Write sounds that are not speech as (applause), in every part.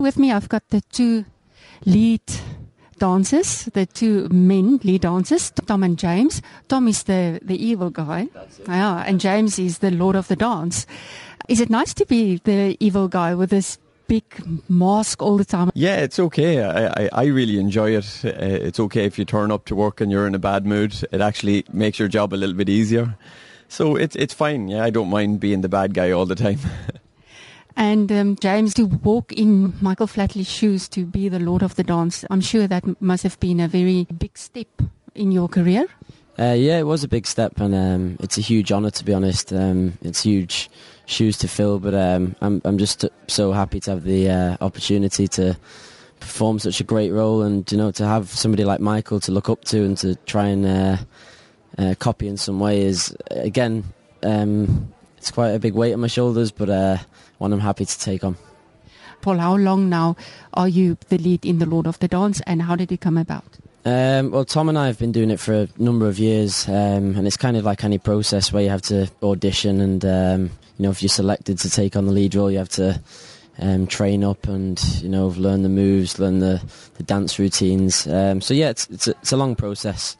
With me, I've got the two lead dancers, the two men lead dancers, Tom and James. Tom is the, the evil guy. Yeah, and James is the lord of the dance. Is it nice to be the evil guy with this big mask all the time? Yeah, it's okay. I, I, I really enjoy it. Uh, it's okay if you turn up to work and you're in a bad mood. It actually makes your job a little bit easier. So it's it's fine. Yeah, I don't mind being the bad guy all the time. (laughs) And um, James, to walk in Michael Flatley's shoes to be the Lord of the Dance, I'm sure that must have been a very big step in your career. Uh, yeah, it was a big step, and um, it's a huge honour to be honest. Um, it's huge shoes to fill, but um, I'm I'm just so happy to have the uh, opportunity to perform such a great role, and you know to have somebody like Michael to look up to and to try and uh, uh copy in some way is again um, it's quite a big weight on my shoulders, but one I'm happy to take on. Paul, how long now are you the lead in the Lord of the Dance, and how did it come about? Um, well, Tom and I have been doing it for a number of years, um, and it's kind of like any process where you have to audition, and um, you know, if you're selected to take on the lead role, you have to um, train up and you know learn the moves, learn the, the dance routines. Um, so yeah, it's it's a, it's a long process,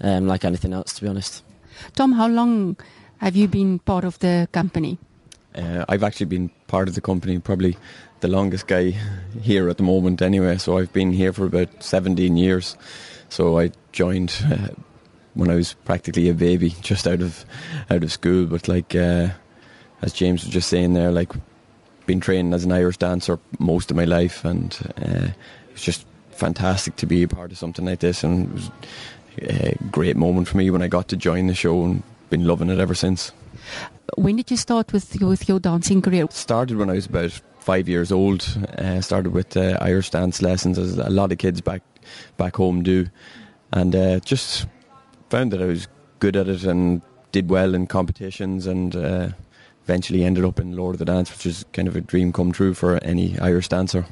um, like anything else, to be honest. Tom, how long have you been part of the company? Uh, I've actually been part of the company probably the longest guy here at the moment anyway. So I've been here for about 17 years. So I joined uh, when I was practically a baby, (laughs) just out of out of school. But like uh, as James was just saying there, like been training as an Irish dancer most of my life, and uh, it was just fantastic to be a part of something like this, and it was a great moment for me when I got to join the show, and been loving it ever since. When did you start with your, with your dancing career? Started when I was about five years old. Uh, started with uh, Irish dance lessons, as a lot of kids back back home do, and uh, just found that I was good at it and did well in competitions, and uh, eventually ended up in Lord of the Dance, which is kind of a dream come true for any Irish dancer.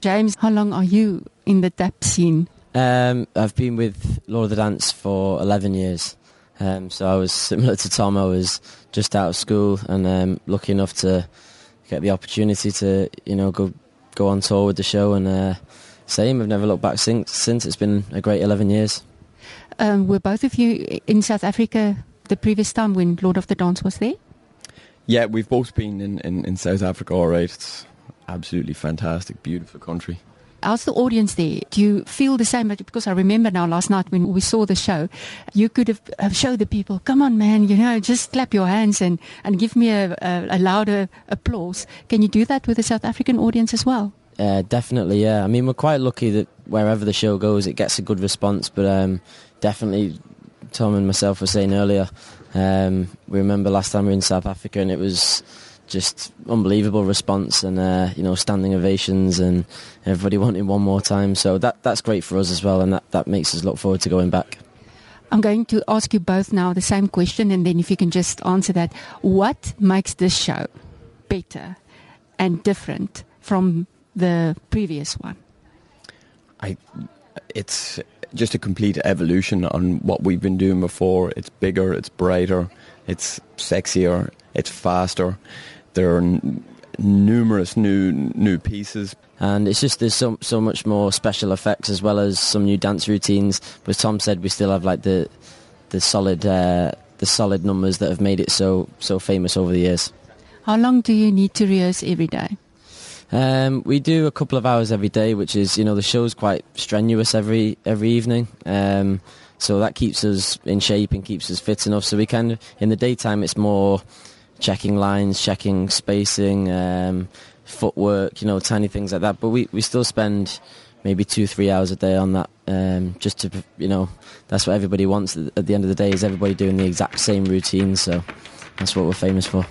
James, how long are you in the tap scene? Um, I've been with Lord of the Dance for 11 years. Um, so I was (laughs) similar to Tom. I was just out of school and um, lucky enough to get the opportunity to, you know, go go on tour with the show. And uh, same, I've never looked back since. Since it's been a great eleven years. Um, were both of you in South Africa the previous time when Lord of the Dance was there? Yeah, we've both been in, in, in South Africa. All right, it's absolutely fantastic, beautiful country. How's the audience there? Do you feel the same? Because I remember now last night when we saw the show, you could have, have showed the people, come on, man, you know, just clap your hands and, and give me a, a, a louder applause. Can you do that with the South African audience as well? Uh, definitely, yeah. I mean, we're quite lucky that wherever the show goes, it gets a good response. But um, definitely, Tom and myself were saying earlier, um, we remember last time we were in South Africa and it was just unbelievable response and uh, you know standing ovations and everybody (laughs) wanting one more time. So that that's great for us as well, and that that makes us look forward to going back. I'm going to ask you both now the same question, and then if you can just answer that, what makes this show better and different from the previous one? I, it's just a complete evolution on what we've been doing before. It's bigger, it's brighter, it's sexier, it's faster there are n- numerous new new pieces. And it's just there's so so much more special effects as well as some new dance routines. But Tom said we still have like the the solid uh, the solid numbers that have made it so so famous over the years. How long do you need to rehearse every day? Um, we do a couple of hours every day, which is you know the show's quite strenuous every every evening. Um, so that keeps us in shape and keeps us fit enough. So we kind of in the daytime it's more checking lines, checking spacing, um, footwork, you know, tiny things like that. But we, we still spend maybe two, three hours a day on that, um, just to, you know, that's what everybody wants at the end of the day is everybody doing the exact same routine. So that's what we're famous for.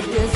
Take this